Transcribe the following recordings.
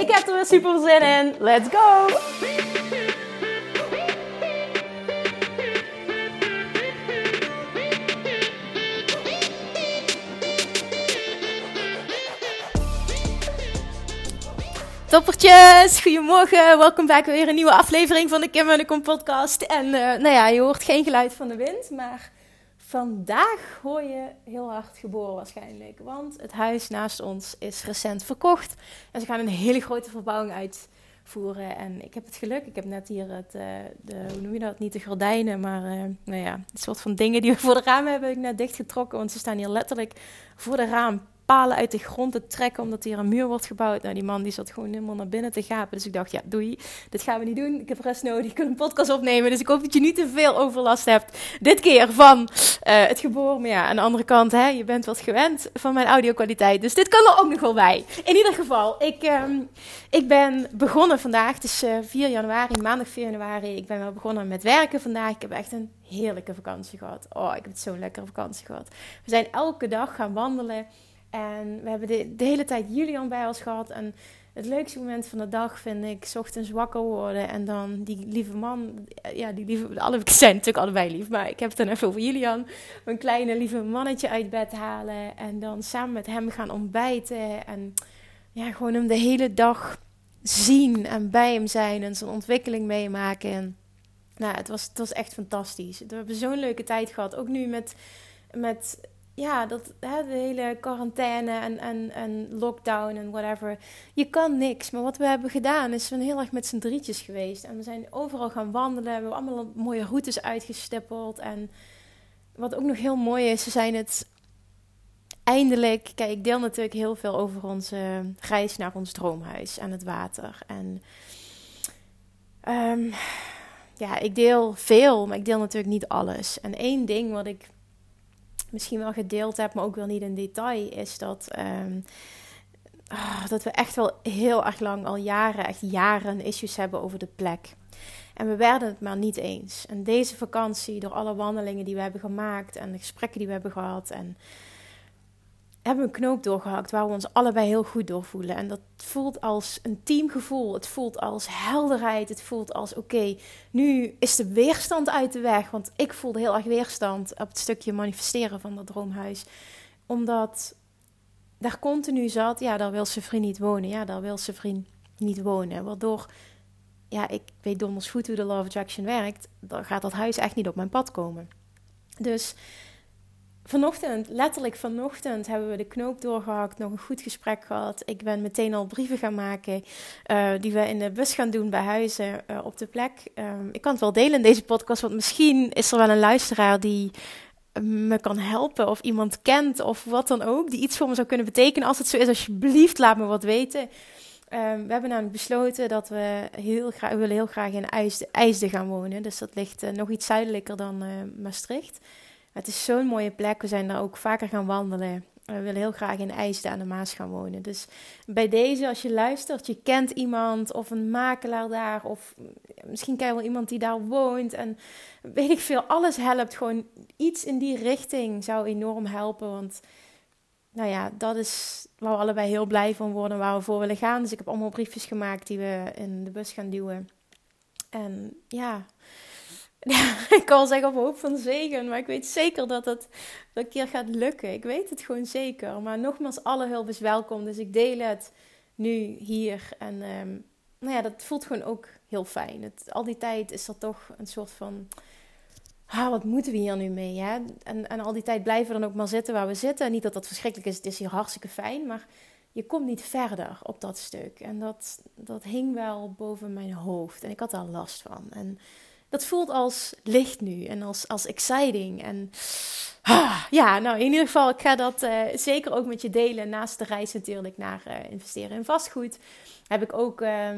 Ik heb er weer super zin in. Let's go! Toppertjes, goedemorgen. Welkom bij weer een nieuwe aflevering van de Kim en de Kom podcast. En uh, nou ja, je hoort geen geluid van de wind, maar vandaag hoor je heel hard geboren waarschijnlijk. Want het huis naast ons is recent verkocht. En ze gaan een hele grote verbouwing uitvoeren. En ik heb het geluk, ik heb net hier het, uh, de, hoe noem je dat, niet de gordijnen, maar uh, nou ja, een soort van dingen die we voor de ramen hebben, heb ik net dichtgetrokken. Want ze staan hier letterlijk voor de raam palen uit de grond te trekken omdat hier een muur wordt gebouwd. Nou, die man die zat gewoon helemaal naar binnen te gapen. Dus ik dacht, ja, doei, dit gaan we niet doen. Ik heb rust nodig, ik wil een podcast opnemen. Dus ik hoop dat je niet te veel overlast hebt dit keer van uh, het geboren. Maar ja, aan de andere kant, hè, je bent wat gewend van mijn audio-kwaliteit. Dus dit kan er ook nog wel bij. In ieder geval, ik, um, ik ben begonnen vandaag. Het is uh, 4 januari, maandag 4 januari. Ik ben wel begonnen met werken vandaag. Ik heb echt een heerlijke vakantie gehad. Oh, ik heb zo'n lekkere vakantie gehad. We zijn elke dag gaan wandelen. En we hebben de, hele tijd Julian bij ons gehad. En het leukste moment van de dag vind ik ochtends wakker worden. En dan die lieve man. Ja, die lieve. Alle zijn natuurlijk allebei lief. Maar ik heb het dan even over Julian. Een kleine lieve mannetje uit bed halen. En dan samen met hem gaan ontbijten. En ja, gewoon hem de hele dag zien en bij hem zijn. En zijn ontwikkeling meemaken. En, nou, het was, het was echt fantastisch. We hebben zo'n leuke tijd gehad. Ook nu met. met ja, dat, hè, de hele quarantaine en, en, en lockdown en whatever. Je kan niks. Maar wat we hebben gedaan is, we zijn heel erg met z'n drietjes geweest. En we zijn overal gaan wandelen. We hebben allemaal mooie routes uitgestippeld. En wat ook nog heel mooi is, we zijn het eindelijk... Kijk, ik deel natuurlijk heel veel over onze reis naar ons droomhuis aan het water. En um, ja, ik deel veel, maar ik deel natuurlijk niet alles. En één ding wat ik misschien wel gedeeld heb, maar ook wel niet in detail, is dat, um, oh, dat we echt wel heel erg lang, al jaren, echt jaren issues hebben over de plek. En we werden het maar niet eens. En deze vakantie, door alle wandelingen die we hebben gemaakt en de gesprekken die we hebben gehad en hebben een knoop doorgehakt waar we ons allebei heel goed door voelen. En dat voelt als een teamgevoel. Het voelt als helderheid. Het voelt als oké, nu is de weerstand uit de weg. Want ik voelde heel erg weerstand op het stukje manifesteren van dat droomhuis. Omdat daar continu zat, ja, daar wil zijn vriend niet wonen. Ja, daar wil zijn vriend niet wonen. Waardoor, ja, ik weet donders goed hoe de Love Attraction werkt. Dan gaat dat huis echt niet op mijn pad komen. Dus vanochtend, letterlijk vanochtend, hebben we de knoop doorgehakt, nog een goed gesprek gehad. Ik ben meteen al brieven gaan maken uh, die we in de bus gaan doen bij huizen uh, op de plek. Um, ik kan het wel delen in deze podcast, want misschien is er wel een luisteraar die me kan helpen of iemand kent of wat dan ook, die iets voor me zou kunnen betekenen. Als het zo is, alsjeblieft laat me wat weten. Um, we hebben namelijk besloten dat we heel graag, we willen heel graag in IJsde, IJsde gaan wonen. Dus dat ligt nog iets zuidelijker dan Maastricht. Het is zo'n mooie plek. We zijn daar ook vaker gaan wandelen. We willen heel graag in IJsden aan de Maas gaan wonen. Dus bij deze, als je luistert, je kent iemand of een makelaar daar, of misschien ken je wel iemand die daar woont. En weet ik veel, alles helpt. Gewoon iets in die richting zou enorm helpen. Want nou ja, dat is waar we allebei heel blij van worden, waar we voor willen gaan. Dus ik heb allemaal briefjes gemaakt die we in de bus gaan duwen. En ja, ik kan zeggen op hoop van zegen, maar ik weet zeker dat het dat een keer gaat lukken. Ik weet het gewoon zeker. Maar nogmaals, alle hulp is welkom. Dus ik deel het nu hier. En um, nou ja, dat voelt gewoon ook heel fijn. Het, al die tijd is er toch een soort van... Ah, wat moeten we hier nu mee? Hè? En, en al die tijd blijven we dan ook maar zitten waar we zitten. Niet dat dat verschrikkelijk is, het is hier hartstikke fijn. Maar je komt niet verder op dat stuk. En dat, dat hing wel boven mijn hoofd. En ik had daar last van. En dat voelt als licht nu en als, als exciting. En ah, ja, nou in ieder geval, ik ga dat uh, zeker ook met je delen. Naast de reis natuurlijk naar uh, investeren in vastgoed. Heb ik ook uh,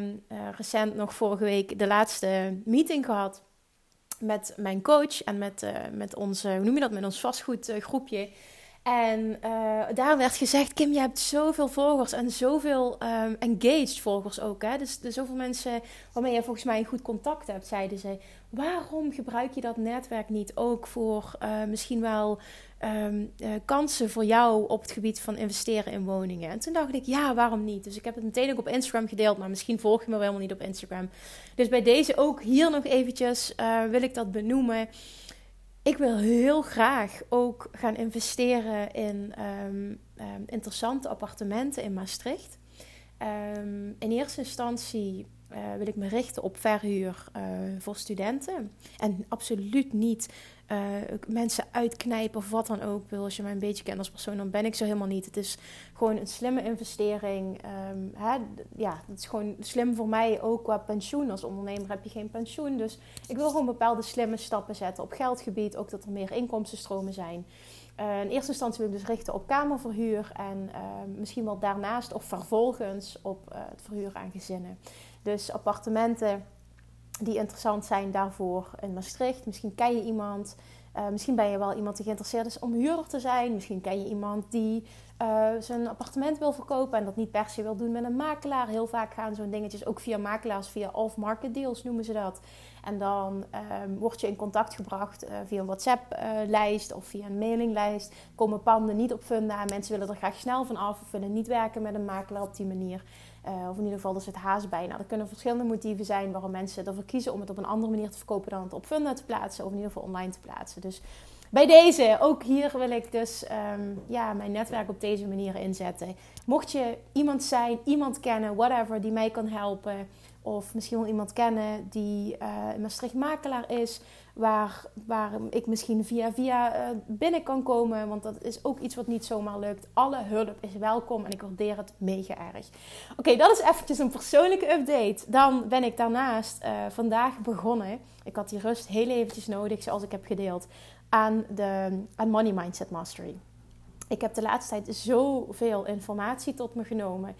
recent nog vorige week de laatste meeting gehad met mijn coach en met, met ons, hoe noem je dat, met ons vastgoedgroepje. En uh, daar werd gezegd: Kim, je hebt zoveel volgers en zoveel um, engaged volgers ook. Hè? Dus, dus zoveel mensen waarmee je volgens mij een goed contact hebt, zeiden ze. Waarom gebruik je dat netwerk niet ook voor uh, misschien wel um, uh, kansen voor jou op het gebied van investeren in woningen? En toen dacht ik: ja, waarom niet? Dus ik heb het meteen ook op Instagram gedeeld, maar misschien volg je me wel helemaal niet op Instagram. Dus bij deze ook hier nog eventjes wil ik dat benoemen ik wil heel graag ook gaan investeren in ehm, ehm, interessante appartementen in Maastricht. Ehm, in eerste instantie uh, wil ik me richten op verhuur uh, voor studenten. En absoluut niet uh, mensen uitknijpen of wat dan ook. Als je mij een beetje kent als persoon, dan ben ik zo helemaal niet. Het is gewoon een slimme investering. Um, hè? Ja, het is gewoon slim voor mij ook qua pensioen. Als ondernemer heb je geen pensioen. Dus ik wil gewoon bepaalde slimme stappen zetten op geldgebied. Ook dat er meer inkomstenstromen zijn. Uh, in eerste instantie wil ik dus richten op kamerverhuur. En uh, misschien wel daarnaast of vervolgens op uh, het verhuren aan gezinnen. Dus appartementen die interessant zijn daarvoor in Maastricht. Misschien ken je iemand. Uh, misschien ben je wel iemand die geïnteresseerd is om huurder te zijn. Misschien ken je iemand die uh, zijn appartement wil verkopen en dat niet per se wil doen met een makelaar. Heel vaak gaan zo'n dingetjes ook via makelaars, via off-market deals noemen ze dat. En dan um, word je in contact gebracht uh, via een WhatsApp-lijst of via een mailinglijst. Komen panden niet op funda. Mensen willen er graag snel van af of willen niet werken met een makelaar op die manier. Uh, of in ieder geval, er zit haast bij. Nou, er kunnen verschillende motieven zijn waarom mensen ervoor kiezen om het op een andere manier te verkopen dan het op Funda te plaatsen. Of in ieder geval online te plaatsen. Dus bij deze, ook hier wil ik dus um, ja, mijn netwerk op deze manier inzetten. Mocht je iemand zijn, iemand kennen, whatever, die mij kan helpen. Of misschien wel iemand kennen die uh, Maastricht makelaar is waar, waar ik misschien via via uh, binnen kan komen. Want dat is ook iets wat niet zomaar lukt. Alle hulp is welkom en ik waardeer het mega erg. Oké, dat is eventjes een persoonlijke update. Dan ben ik daarnaast uh, vandaag begonnen. Ik had die rust heel eventjes nodig, zoals ik heb gedeeld, aan, de, aan Money Mindset Mastery. Ik heb de laatste tijd zoveel informatie tot me genomen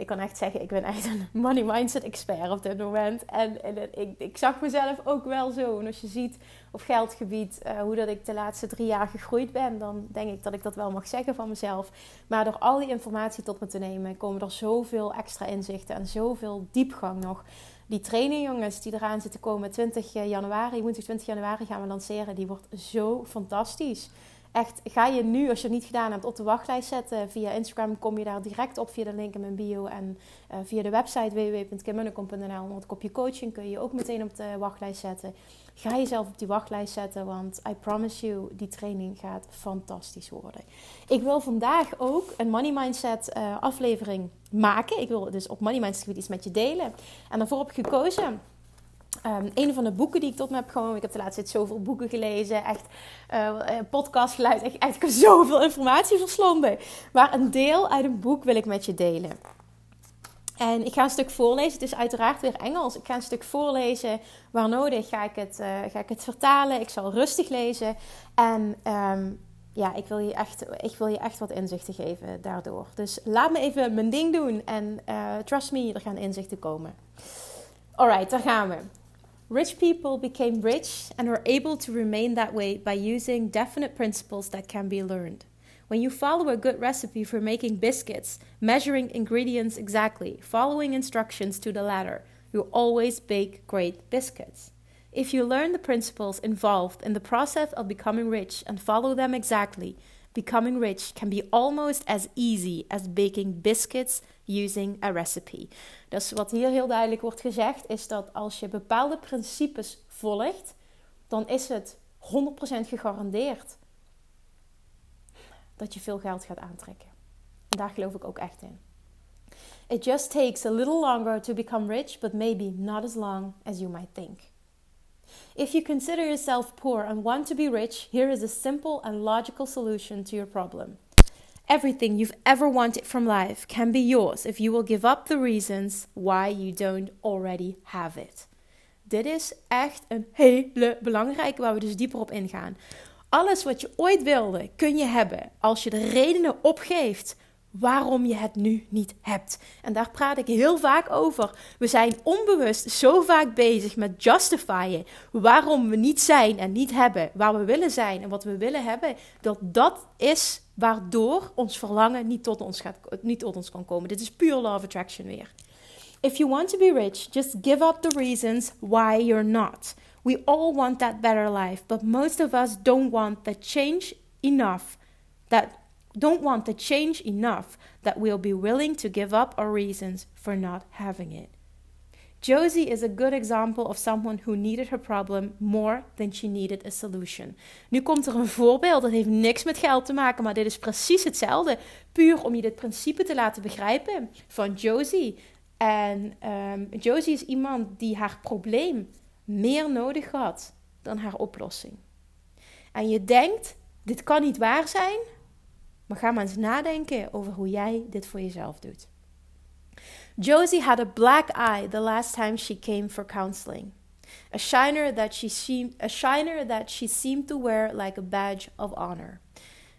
ik kan echt zeggen, ik ben echt een money mindset expert op dit moment. En, en ik, ik, zag mezelf ook wel zo. En als je ziet op geldgebied uh, hoe dat ik de laatste drie jaar gegroeid ben, dan denk ik dat ik dat wel mag zeggen van mezelf. Maar door al die informatie tot me te nemen, komen er zoveel extra inzichten en zoveel diepgang nog. Die training, jongens, die eraan zitten komen 20 januari, woensdag 20 januari gaan we lanceren, die wordt zo fantastisch echt, ga je nu, als je het niet gedaan hebt, op de wachtlijst zetten. Via Instagram kom je daar direct op via de link in mijn bio. En uh, via de website www.kimmunnekom.nl onder het kopje coaching kun je ook meteen op de wachtlijst zetten. Ga jezelf op die wachtlijst zetten, want I promise you, die training gaat fantastisch worden. Ik wil vandaag ook een Money Mindset uh, aflevering maken. Ik wil dus op Money Mindset iets met je delen. En daarvoor heb ik gekozen Um, een van de boeken die ik tot me heb genomen. Ik heb de laatste tijd zoveel boeken gelezen. Echt uh, podcast geluid. Echt, ik heb zoveel informatie verslonden. Maar een deel uit een boek wil ik met je delen. En ik ga een stuk voorlezen. Het is uiteraard weer Engels. Ik ga een stuk voorlezen. Waar nodig ga ik het, uh, ga ik het vertalen. Ik zal rustig lezen. En um, ja, ik wil, je echt, ik wil je echt wat inzichten geven daardoor. Dus laat me even mijn ding doen. En trust me, er gaan inzichten komen. Alright, daar gaan we. Rich people became rich and were able to remain that way by using definite principles that can be learned. When you follow a good recipe for making biscuits, measuring ingredients exactly, following instructions to the letter, you always bake great biscuits. If you learn the principles involved in the process of becoming rich and follow them exactly, becoming rich can be almost as easy as baking biscuits using a recipe. Dus wat hier heel duidelijk wordt gezegd is dat als je bepaalde principes volgt, dan is het 100% gegarandeerd dat je veel geld gaat aantrekken. En daar geloof ik ook echt in. It just takes a little longer to become rich, but maybe not as long as you might think. If you consider yourself poor and want to be rich, here is a simple and logical solution to your problem. Everything you've ever wanted from life can be yours if you will give up the reasons why you don't already have it. dit is echt een hele belangrijke waar we dus dieper op ingaan. Alles wat je ooit wilde, kun je hebben als je de redenen opgeeft waarom je het nu niet hebt. En daar praat ik heel vaak over. We zijn onbewust zo vaak bezig met justifyen waarom we niet zijn en niet hebben waar we willen zijn en wat we willen hebben, dat dat is waardoor ons verlangen niet tot ons, gaat, niet tot ons kan komen. Dit is pure law of attraction weer. If you want to be rich, just give up the reasons why you're not. We all want that better life, but most of us don't want the change enough that don't want the change enough that we'll be willing to give up our reasons for not having it. Josie is a good example of someone who needed her problem more than she needed a solution. Nu komt er een voorbeeld, dat heeft niks met geld te maken, maar dit is precies hetzelfde. Puur om je dit principe te laten begrijpen van Josie. En um, Josie is iemand die haar probleem meer nodig had dan haar oplossing. En je denkt, dit kan niet waar zijn, maar ga maar eens nadenken over hoe jij dit voor jezelf doet. Josie had a black eye the last time she came for counseling. A shiner that she seemed, a shiner that she seemed to wear like a badge of honor.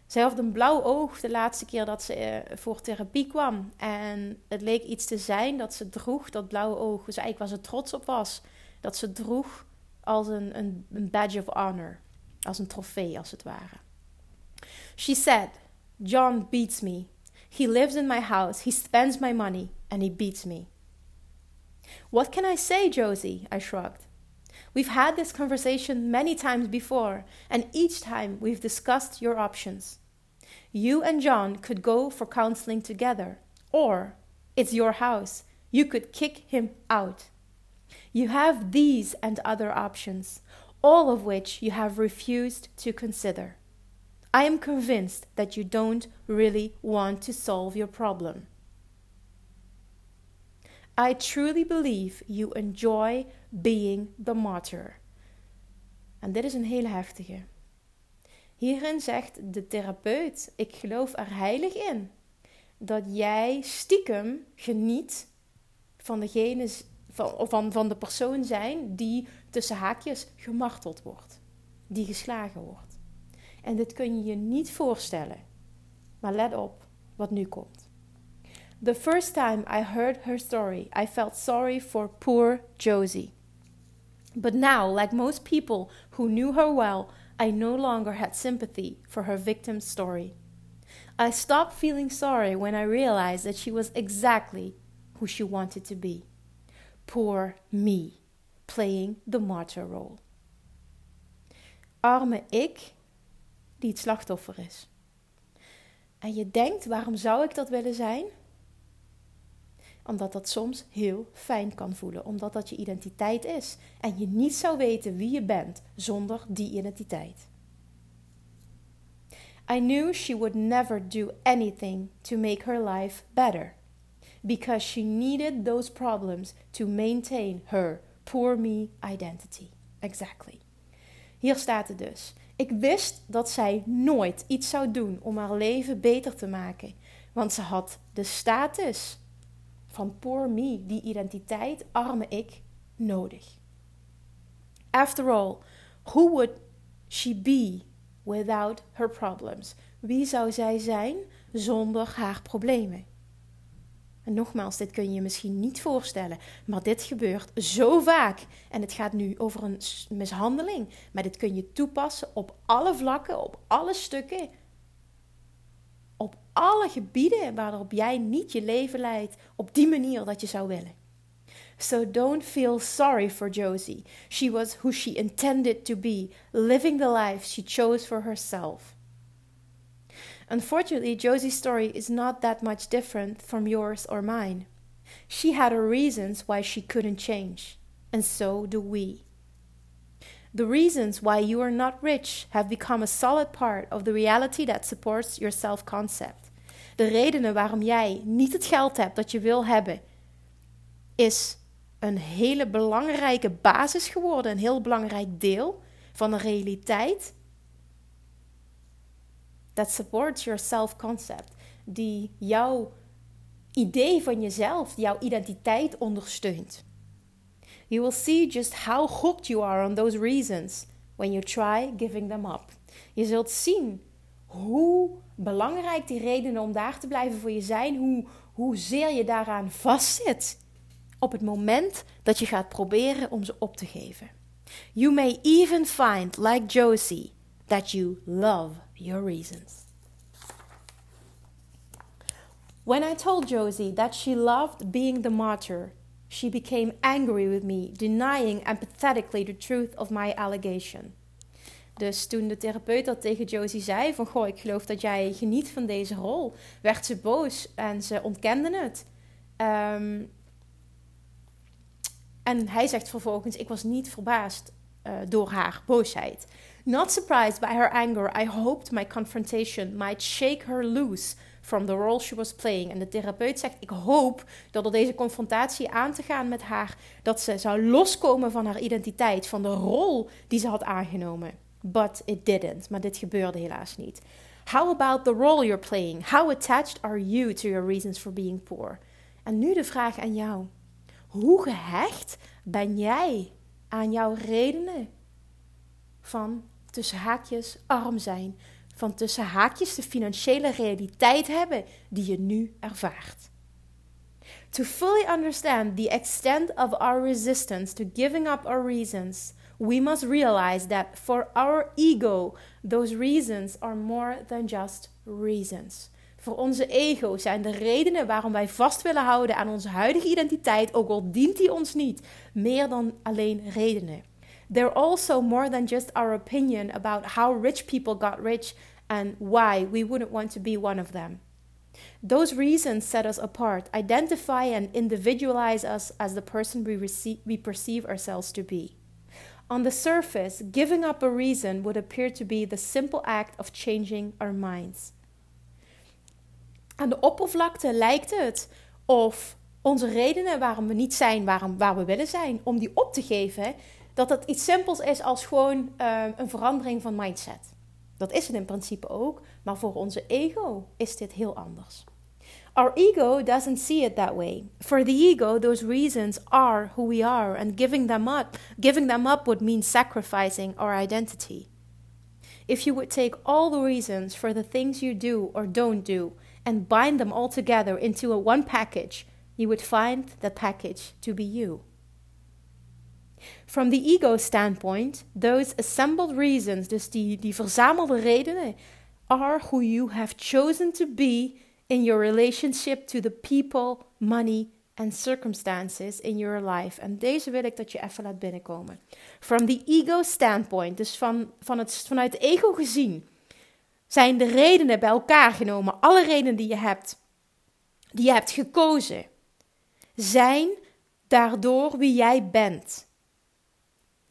Zij had een blauw oog de laatste keer dat ze uh, voor therapie kwam. En het leek iets te zijn dat ze droeg, dat blauwe oog. Dus eigenlijk waar ze trots op was. Dat ze droeg als een, een, een badge of honor. Als een trofee, als het ware. She said, John beats me. He lives in my house, he spends my money, and he beats me. What can I say, Josie? I shrugged. We've had this conversation many times before, and each time we've discussed your options. You and John could go for counseling together, or it's your house. You could kick him out. You have these and other options, all of which you have refused to consider. I am convinced that you don't really want to solve your problem. I truly believe you enjoy being the martyr. En dit is een hele heftige. Hierin zegt de therapeut: Ik geloof er heilig in dat jij stiekem geniet van degene van, van, van de persoon zijn die tussen haakjes gemarteld wordt, die geslagen wordt. En dit kun je je niet voorstellen. Maar let op wat nu komt. The first time I heard her story, I felt sorry for poor Josie. But now, like most people who knew her well, I no longer had sympathy for her victim's story. I stopped feeling sorry when I realized that she was exactly who she wanted to be. Poor me, playing the martyr role. Arme ik die het slachtoffer is. En je denkt, waarom zou ik dat willen zijn? Omdat dat soms heel fijn kan voelen, omdat dat je identiteit is en je niet zou weten wie je bent zonder die identiteit. I knew she would never do anything to make her life better because she needed those problems to maintain her poor me identity. Exactly. Hier staat het dus. Ik wist dat zij nooit iets zou doen om haar leven beter te maken, want ze had de status van poor me, die identiteit, arme ik, nodig. After all, who would she be without her problems? Wie zou zij zijn zonder haar problemen? En nogmaals, dit kun je je misschien niet voorstellen, maar dit gebeurt zo vaak. En het gaat nu over een mishandeling, maar dit kun je toepassen op alle vlakken, op alle stukken, op alle gebieden waarop jij niet je leven leidt op die manier dat je zou willen. So don't feel sorry for Josie. She was who she intended to be, living the life she chose for herself. Unfortunately, Josie's story is not that much different from yours or mine. She had her reasons why she couldn't change, and so do we. The reasons why you are not rich have become a solid part of the reality that supports your self concept. De redenen waarom jij niet het geld hebt dat je wil hebben, is een hele belangrijke basis geworden, een heel belangrijk deel van de realiteit that supports your self-concept. Die jouw idee van jezelf, jouw identiteit ondersteunt. You will see just how hooked you are on those reasons when you try giving them up. Je zult zien hoe belangrijk die redenen om daar te blijven voor je zijn, hoe, hoezeer je daaraan vastzit op het moment dat je gaat proberen om ze op te geven. You may even find, like Josie, that you love your reasons. When I told Josie that she loved being the martyr, she became angry with me, denying empathetically the truth of my allegation. Dus toen de therapeut tegen Josie zei: van goh, ik geloof dat jij geniet van deze rol, werd ze boos en ze ontkende het. Um, en hij zegt vervolgens: Ik was niet verbaasd uh, door haar boosheid. Not surprised by her anger, I hoped my confrontation might shake her loose from the role she was playing. En de therapeut zegt: Ik hoop dat door deze confrontatie aan te gaan met haar, dat ze zou loskomen van haar identiteit, van de rol die ze had aangenomen. But it didn't. Maar dit gebeurde helaas niet. How about the role you're playing? How attached are you to your reasons for being poor? En nu de vraag aan jou. Hoe gehecht ben jij aan jouw redenen van tussen haakjes arm zijn, van tussen haakjes de financiële realiteit hebben die je nu ervaart? To fully understand the extent of our resistance to giving up our reasons, we must realize that for our ego, those reasons are more than just reasons. Voor onze ego zijn de redenen waarom wij vast willen houden aan onze huidige identiteit, ook al dient die ons niet, meer dan alleen redenen. They're also more than just our opinion about how rich people got rich and why we wouldn't want to be one of them. Those reasons set us apart, identify and individualize us as the person we, receive, we perceive ourselves to be. On the surface, giving up a reason would appear to be the simple act of changing our minds. Aan de oppervlakte lijkt het of onze redenen waarom we niet zijn waarom, waar we willen zijn, om die op te geven, dat het iets simpels is als gewoon uh, een verandering van mindset. Dat is het in principe ook, maar voor onze ego is dit heel anders. Our ego doesn't see it that way. For the ego, those reasons are who we are, and giving them up, giving them up would mean sacrificing our identity. If you would take all the reasons for the things you do or don't do and bind them all together into a one package, you would find that package to be you. From the ego standpoint, those assembled reasons, dus die, verzamelde redenen, are who you have chosen to be in your relationship to the people, money and circumstances in your life. En deze wil ik dat je even laat binnenkomen. From the ego standpoint, dus van, van het, vanuit het ego gezien, zijn de redenen bij elkaar genomen, alle redenen die je hebt, die je hebt gekozen, zijn daardoor wie jij bent.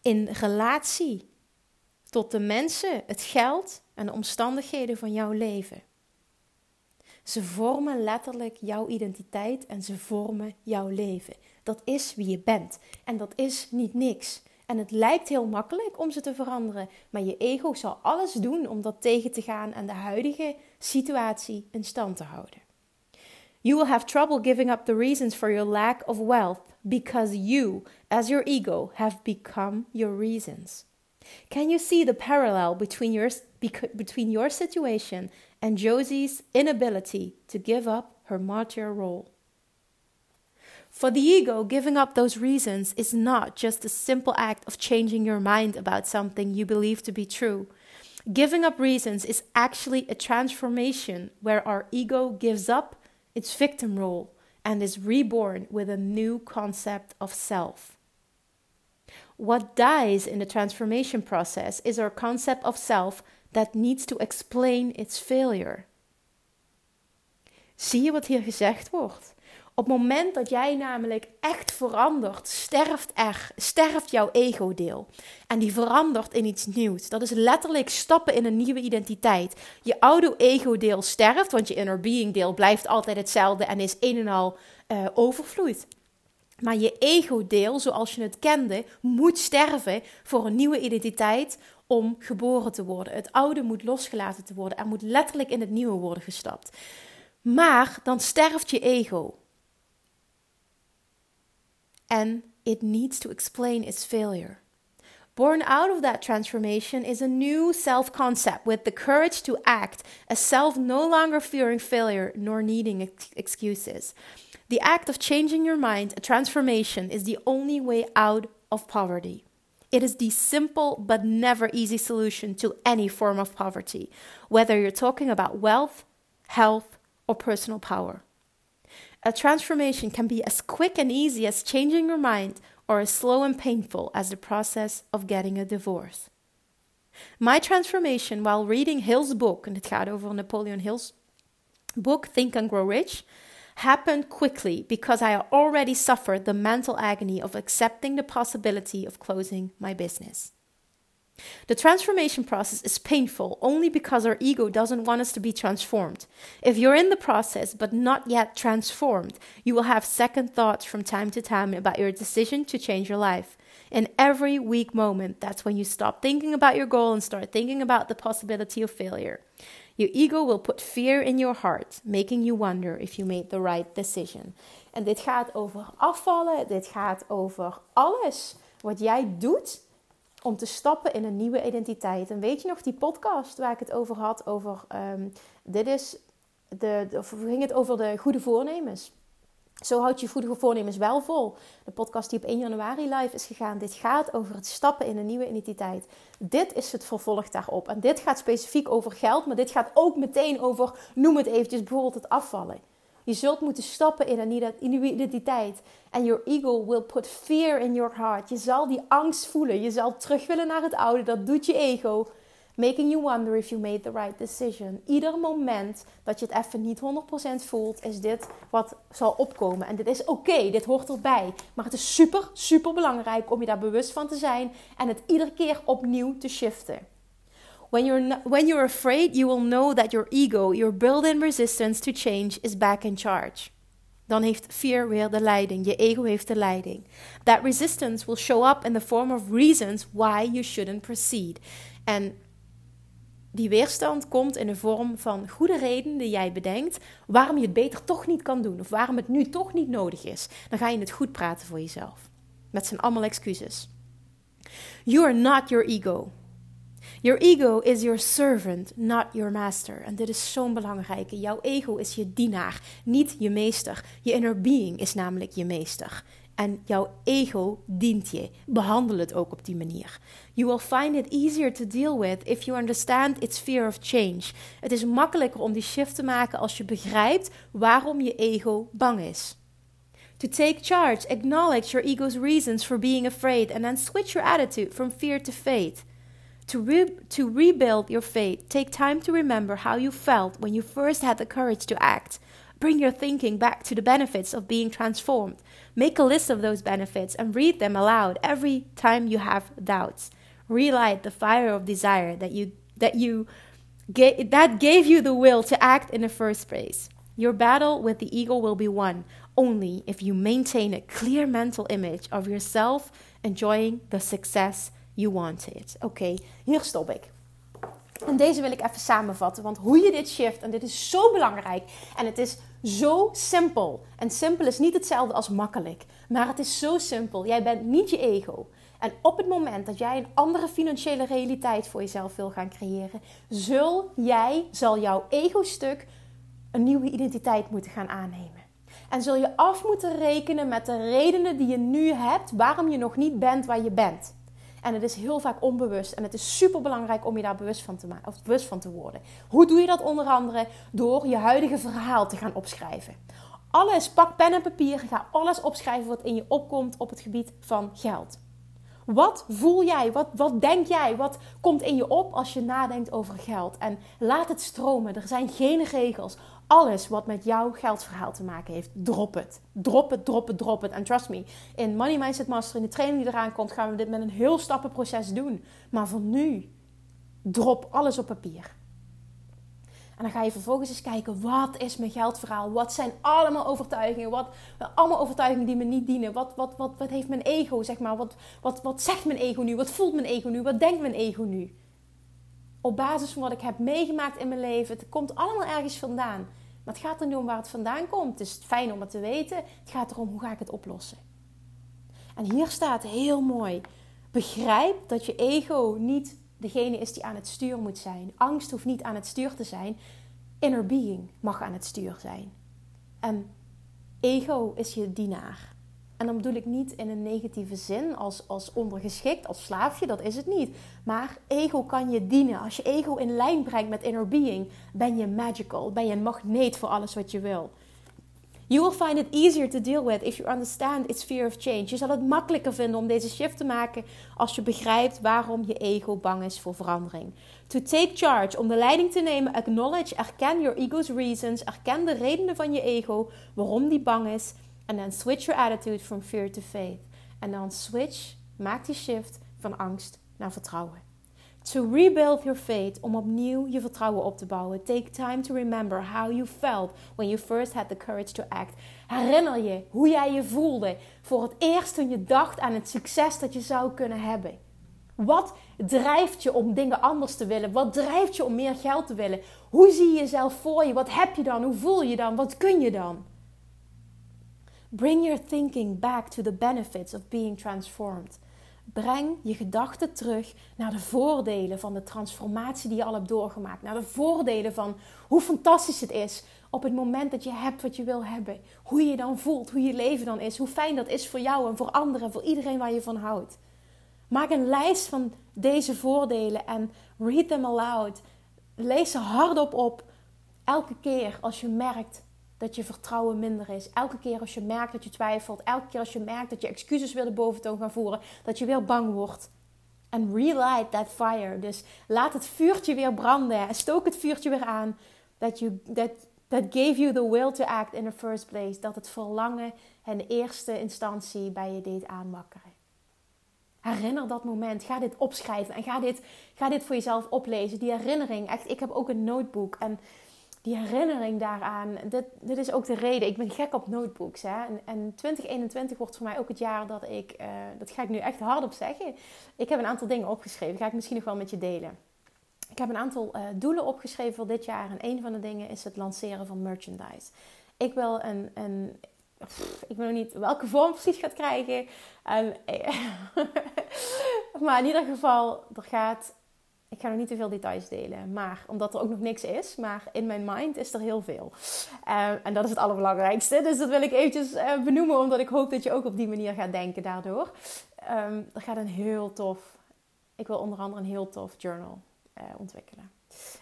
In relatie tot de mensen, het geld en de omstandigheden van jouw leven. Ze vormen letterlijk jouw identiteit en ze vormen jouw leven. Dat is wie je bent. En dat is niet niks. En het lijkt heel makkelijk om ze te veranderen, maar je ego zal alles doen om dat tegen te gaan en de huidige situatie in stand te houden. You will have trouble giving up the reasons for your lack of wealth because you, as your ego, have become your reasons. Can you see the parallel between your, between your situation and Josie's inability to give up her martyr role? For the ego, giving up those reasons is not just a simple act of changing your mind about something you believe to be true. Giving up reasons is actually a transformation where our ego gives up its victim role and is reborn with a new concept of self. What dies in the transformation process is our concept of self that needs to explain its failure. Zie je wat hier gezegd wordt? Op het moment dat jij namelijk echt verandert, sterft er, sterft jouw ego-deel. En die verandert in iets nieuws. Dat is letterlijk stappen in een nieuwe identiteit. Je oude ego-deel sterft, want je inner being-deel blijft altijd hetzelfde en is een en al uh, overvloed. Maar je ego-deel, zoals je het kende, moet sterven voor een nieuwe identiteit om geboren te worden. Het oude moet losgelaten te worden. Er moet letterlijk in het nieuwe worden gestapt. Maar dan sterft je ego. En it needs to explain its failure. Born out of that transformation is a new self concept with the courage to act, a self no longer fearing failure nor needing ex- excuses. The act of changing your mind, a transformation, is the only way out of poverty. It is the simple but never easy solution to any form of poverty, whether you're talking about wealth, health, or personal power. A transformation can be as quick and easy as changing your mind or as slow and painful as the process of getting a divorce. My transformation while reading Hill's book, en het gaat over Napoleon Hill's book Think and Grow Rich, happened quickly because I already suffered the mental agony of accepting the possibility of closing my business. The transformation process is painful only because our ego doesn't want us to be transformed. If you're in the process but not yet transformed, you will have second thoughts from time to time about your decision to change your life. In every weak moment, that's when you stop thinking about your goal and start thinking about the possibility of failure. Your ego will put fear in your heart, making you wonder if you made the right decision. En dit gaat over afvallen, dit gaat over alles wat jij doet om te stappen in een nieuwe identiteit. En weet je nog die podcast waar ik het over had? Over ehm, dit is de, of ging het over de goede voornemens. Zo houd je goede voornemens wel vol. De podcast die op 1 januari live is gegaan. Dit gaat over het stappen in een nieuwe identiteit. Dit is het vervolg daarop. En dit gaat specifiek over geld, maar dit gaat ook meteen over, noem het eventjes, bijvoorbeeld het afvallen. Je zult moeten stappen in een identiteit. En your ego will put fear in your heart. Je zal die angst voelen. Je zal terug willen naar het oude. Dat doet je ego. Making you wonder if you made the right decision. Ieder moment dat je het even niet 100% voelt, is dit wat zal opkomen. En dit is oké, dit hoort erbij. Maar het is super, super belangrijk om je daar bewust van te zijn en het iedere keer opnieuw te shiften. When you're, when you're afraid, you will know that your ego, your built-in resistance to change, is back in charge. Dan heeft fear weer de leiding. Je ego heeft de leiding. That resistance will show up in the form of reasons why you shouldn't proceed. En die weerstand komt in de vorm van goede redenen die jij bedenkt waarom je het beter toch niet kan doen of waarom het nu toch niet nodig is. Dan ga je het goed praten voor jezelf. Dat zijn allemaal excuses. You are not your ego. Your ego is your servant, not your master. En dit is zo'n belangrijke. Jouw ego is je dienaar, niet je meester. Je inner being is namelijk je meester. En jouw ego dient je. Behandel het ook op die manier. You will find it easier to deal with if you understand its fear of change. Het is makkelijker om die shift te maken als je begrijpt waarom je ego bang is. To take charge, acknowledge your ego's reasons for being afraid and then switch your attitude from fear to faith. To, re- to rebuild your faith, take time to remember how you felt when you first had the courage to act. Bring your thinking back to the benefits of being transformed. Make a list of those benefits and read them aloud every time you have doubts. Relight the fire of desire that you that you that gave you the will to act in the first place. Your battle with the ego will be won only if you maintain a clear mental image of yourself enjoying the success you wanted. Oké, okay, hier stop ik. En deze wil ik even samenvatten, want hoe je dit shift, en dit is zo belangrijk, en het is zo simpel. En simpel is niet hetzelfde als makkelijk, maar het is zo simpel. Jij bent niet je ego. En op het moment dat jij een andere financiële realiteit voor jezelf wil gaan creëren, zul jij, zal jouw ego-stuk een nieuwe identiteit moeten gaan aannemen. En zul je af moeten rekenen met de redenen die je nu hebt waarom je nog niet bent waar je bent. En het is heel vaak onbewust. En het is super belangrijk om je daar bewust van te, maken, of bewust van te worden. Hoe doe je dat onder andere? Door je huidige verhaal te gaan opschrijven. Alles, pak pen en papier, ga alles opschrijven wat in je opkomt op het gebied van geld. Wat voel jij? Wat, wat denk jij? Wat komt in je op als je nadenkt over geld? En laat het stromen. Er zijn geen regels. Alles wat met jouw geldverhaal te maken heeft, drop het. Drop het, drop het, drop het. En trust me, in Money Mindset Master, in de training die eraan komt, gaan we dit met een heel stappenproces doen. Maar voor nu, drop alles op papier. En dan ga je vervolgens eens kijken, wat is mijn geldverhaal? Wat zijn allemaal overtuigingen? Wat, allemaal overtuigingen die me niet dienen? Wat, wat, wat, wat heeft mijn ego, zeg maar? Wat, wat, wat zegt mijn ego nu? Wat voelt mijn ego nu? Wat denkt mijn ego nu? Op basis van wat ik heb meegemaakt in mijn leven. Het komt allemaal ergens vandaan. Het gaat er niet om waar het vandaan komt. Het is fijn om het te weten. Het gaat erom, hoe ga ik het oplossen? En hier staat heel mooi: begrijp dat je ego niet degene is die aan het stuur moet zijn. Angst hoeft niet aan het stuur te zijn. Inner being mag aan het stuur zijn. En ego is je dienaar. En dan bedoel ik niet in een negatieve zin als, als ondergeschikt, als slaafje, dat is het niet. Maar ego kan je dienen. Als je ego in lijn brengt met inner being, ben je magical, ben je een magneet voor alles wat je wil. You will find it easier to deal with if you understand its fear of change. Je zal het makkelijker vinden om deze shift te maken als je begrijpt waarom je ego bang is voor verandering. To take charge, om de leiding te nemen, acknowledge, erken your ego's reasons, erken de redenen van je ego, waarom die bang is. En dan switch your attitude from fear to faith. En dan switch, maak die shift van angst naar vertrouwen. To rebuild your faith, om opnieuw je vertrouwen op te bouwen. Take time to remember how you felt when you first had the courage to act. Herinner je hoe jij je voelde voor het eerst toen je dacht aan het succes dat je zou kunnen hebben. Wat drijft je om dingen anders te willen? Wat drijft je om meer geld te willen? Hoe zie je jezelf voor je? Wat heb je dan? Hoe voel je dan? Wat kun je dan? Bring your thinking back to the benefits of being transformed. Breng je gedachten terug naar de voordelen van de transformatie die je al hebt doorgemaakt. Naar de voordelen van hoe fantastisch het is op het moment dat je hebt wat je wil hebben. Hoe je dan voelt, hoe je leven dan is. Hoe fijn dat is voor jou en voor anderen, voor iedereen waar je van houdt. Maak een lijst van deze voordelen en read them aloud. Lees ze hardop op. Elke keer als je merkt dat je vertrouwen minder is. Elke keer als je merkt dat je twijfelt. Elke keer als je merkt dat je excuses weer de boventoon gaan voeren. Dat je weer bang wordt. En relight that fire. Dus laat het vuurtje weer branden. Stook het vuurtje weer aan. That, you, that, that gave you the will to act in the first place. Dat het verlangen in eerste instantie bij je deed aanwakkeren. Herinner dat moment. Ga dit opschrijven. En ga dit, ga dit voor jezelf oplezen. Die herinnering. Echt, ik heb ook een notebook. En die herinnering daaraan, dit, dit is ook de reden. Ik ben gek op notebooks. Hè? En, en 2021 wordt voor mij ook het jaar dat ik, uh, dat ga ik nu echt hardop zeggen. Ik heb een aantal dingen opgeschreven. Ga ik misschien nog wel met je delen. Ik heb een aantal uh, doelen opgeschreven voor dit jaar. En een van de dingen is het lanceren van merchandise. Ik wil een, ik weet nog niet welke vorm precies gaat krijgen. Um, maar in ieder geval, er gaat ik ga nog niet te veel details delen, maar omdat er ook nog niks is. Maar in mijn mind is er heel veel. Uh, en dat is het allerbelangrijkste. Dus dat wil ik eventjes uh, benoemen, omdat ik hoop dat je ook op die manier gaat denken daardoor. Um, er gaat een heel tof, ik wil onder andere een heel tof journal uh, ontwikkelen.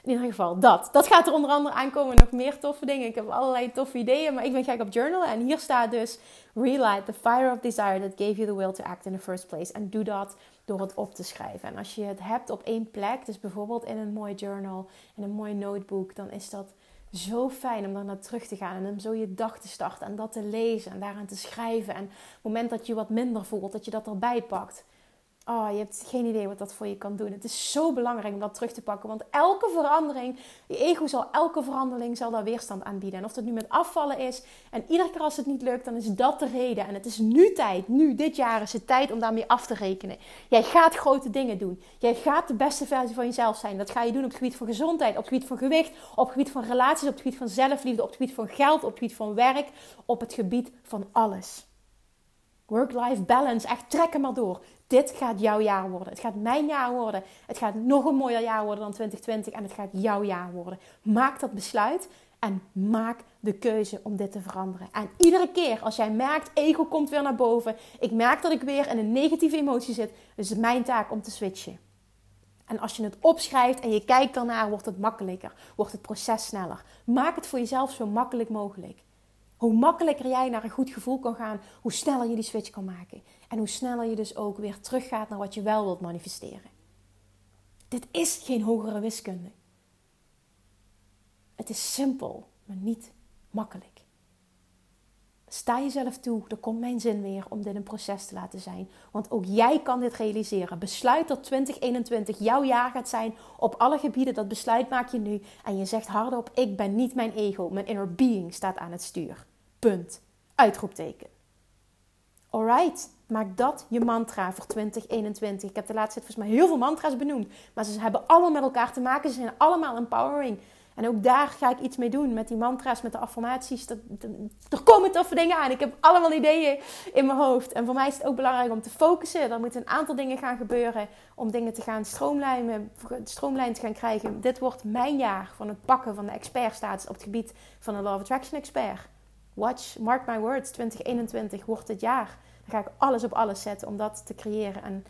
In ieder geval, dat. Dat gaat er onder andere aankomen. Nog meer toffe dingen. Ik heb allerlei toffe ideeën, maar ik ben gek op journalen. En hier staat dus: Relight the fire of desire that gave you the will to act in the first place. En doe dat door het op te schrijven. En als je het hebt op één plek, dus bijvoorbeeld in een mooi journal, in een mooi notebook, dan is dat zo fijn om daar naar terug te gaan en om zo je dag te starten en dat te lezen en daaraan te schrijven. En op het moment dat je wat minder voelt, dat je dat erbij pakt. Oh, je hebt geen idee wat dat voor je kan doen. Het is zo belangrijk om dat terug te pakken. Want elke verandering, je ego zal elke verandering zal daar weerstand aan bieden. En of dat nu met afvallen is. En iedere keer als het niet lukt, dan is dat de reden. En het is nu tijd, nu, dit jaar is het tijd om daarmee af te rekenen. Jij gaat grote dingen doen. Jij gaat de beste versie van jezelf zijn. Dat ga je doen op het gebied van gezondheid, op het gebied van gewicht, op het gebied van relaties, op het gebied van zelfliefde, op het gebied van geld, op het gebied van werk, op het gebied van alles. Work-life balance, echt trek hem maar door. Dit gaat jouw jaar worden. Het gaat mijn jaar worden. Het gaat nog een mooier jaar worden dan 2020 en het gaat jouw jaar worden. Maak dat besluit en maak de keuze om dit te veranderen. En iedere keer als jij merkt, ego komt weer naar boven. Ik merk dat ik weer in een negatieve emotie zit. Dus is het mijn taak om te switchen. En als je het opschrijft en je kijkt daarnaar, wordt het makkelijker. Wordt het proces sneller. Maak het voor jezelf zo makkelijk mogelijk. Hoe makkelijker jij naar een goed gevoel kan gaan, hoe sneller je die switch kan maken. En hoe sneller je dus ook weer teruggaat naar wat je wel wilt manifesteren. Dit is geen hogere wiskunde. Het is simpel, maar niet makkelijk. Sta jezelf toe, er komt mijn zin weer om dit een proces te laten zijn. Want ook jij kan dit realiseren. Besluit dat 2021 jouw jaar gaat zijn op alle gebieden. Dat besluit maak je nu. En je zegt hardop: Ik ben niet mijn ego. Mijn inner being staat aan het stuur. Punt. Uitroepteken. Alright, maak dat je mantra voor 2021. Ik heb de laatste tijd volgens mij heel veel mantra's benoemd. Maar ze hebben allemaal met elkaar te maken. Ze zijn allemaal empowering. En ook daar ga ik iets mee doen met die mantra's, met de affirmaties. Dat, er komen toffe dingen aan. Ik heb allemaal ideeën in mijn hoofd. En voor mij is het ook belangrijk om te focussen. Er moeten een aantal dingen gaan gebeuren om dingen te gaan stroomlijnen, stroomlijn te gaan krijgen. Dit wordt mijn jaar van het pakken van de expertstatus op het gebied van een Law Attraction expert. Watch, mark my words, 2021 wordt het jaar. Dan ga ik alles op alles zetten om dat te creëren. En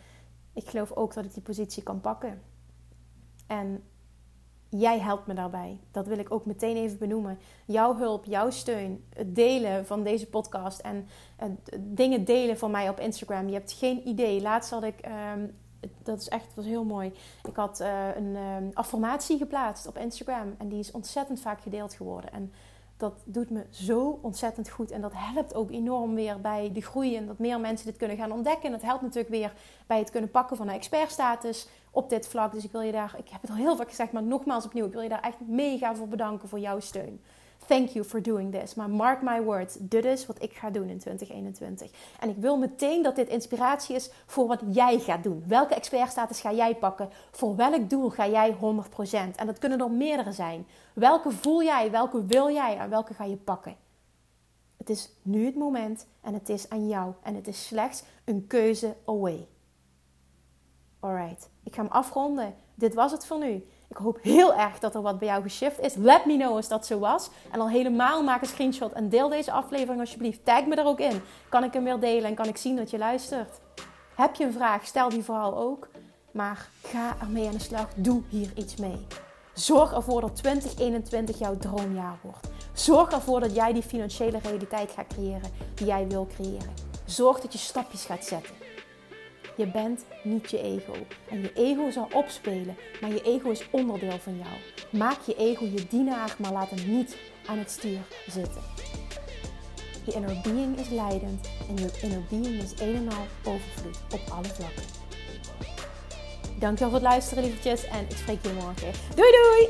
ik geloof ook dat ik die positie kan pakken. En jij helpt me daarbij. Dat wil ik ook meteen even benoemen. Jouw hulp, jouw steun, het delen van deze podcast en dingen delen van mij op Instagram. Je hebt geen idee. Laatst had ik, ehm, dat is echt was heel mooi. Ik had uh, een ehm, affirmatie geplaatst op Instagram en die is ontzettend vaak gedeeld geworden. En dat doet me zo ontzettend goed. En dat helpt ook enorm weer bij de groei. En dat meer mensen dit kunnen gaan ontdekken. En dat helpt natuurlijk weer bij het kunnen pakken van een expertstatus op dit vlak. Dus ik wil je daar, ik heb het al heel vaak gezegd, maar nogmaals opnieuw. Ik wil je daar echt mega voor bedanken voor jouw steun. Thank you for doing this. Maar mark my words, dit is wat ik ga doen in 2021. En ik wil meteen dat dit inspiratie is voor wat jij gaat doen. Welke expertstatus ga jij pakken? Voor welk doel ga jij 100%? En dat kunnen er meerdere zijn. Welke voel jij? Welke wil jij? En welke ga je pakken? Het is nu het moment en het is aan jou. En het is slechts een keuze away. Alright, ik ga hem afronden. Dit was het voor nu. Ik hoop heel erg dat er wat bij jou geshift is. Let me know als dat zo was. En al helemaal maak een screenshot en deel deze aflevering alsjeblieft. Tag me er ook in. Kan ik hem weer delen en kan ik zien dat je luistert. Heb je een vraag, stel die vooral ook. Maar ga ermee aan de slag. Doe hier iets mee. Zorg ervoor dat 2021 jouw droomjaar wordt. Zorg ervoor dat jij die financiële realiteit gaat creëren die jij wil creëren. Zorg dat je stapjes gaat zetten. Je bent niet je ego. En je ego zal opspelen, maar je ego is onderdeel van jou. Maak je ego je dienaar, maar laat hem niet aan het stuur zitten. Je inner being is leidend en je inner being is een en al overvloed op alle vlakken. Dankjewel voor het luisteren, lievertjes. En ik spreek je morgen. Doei doei!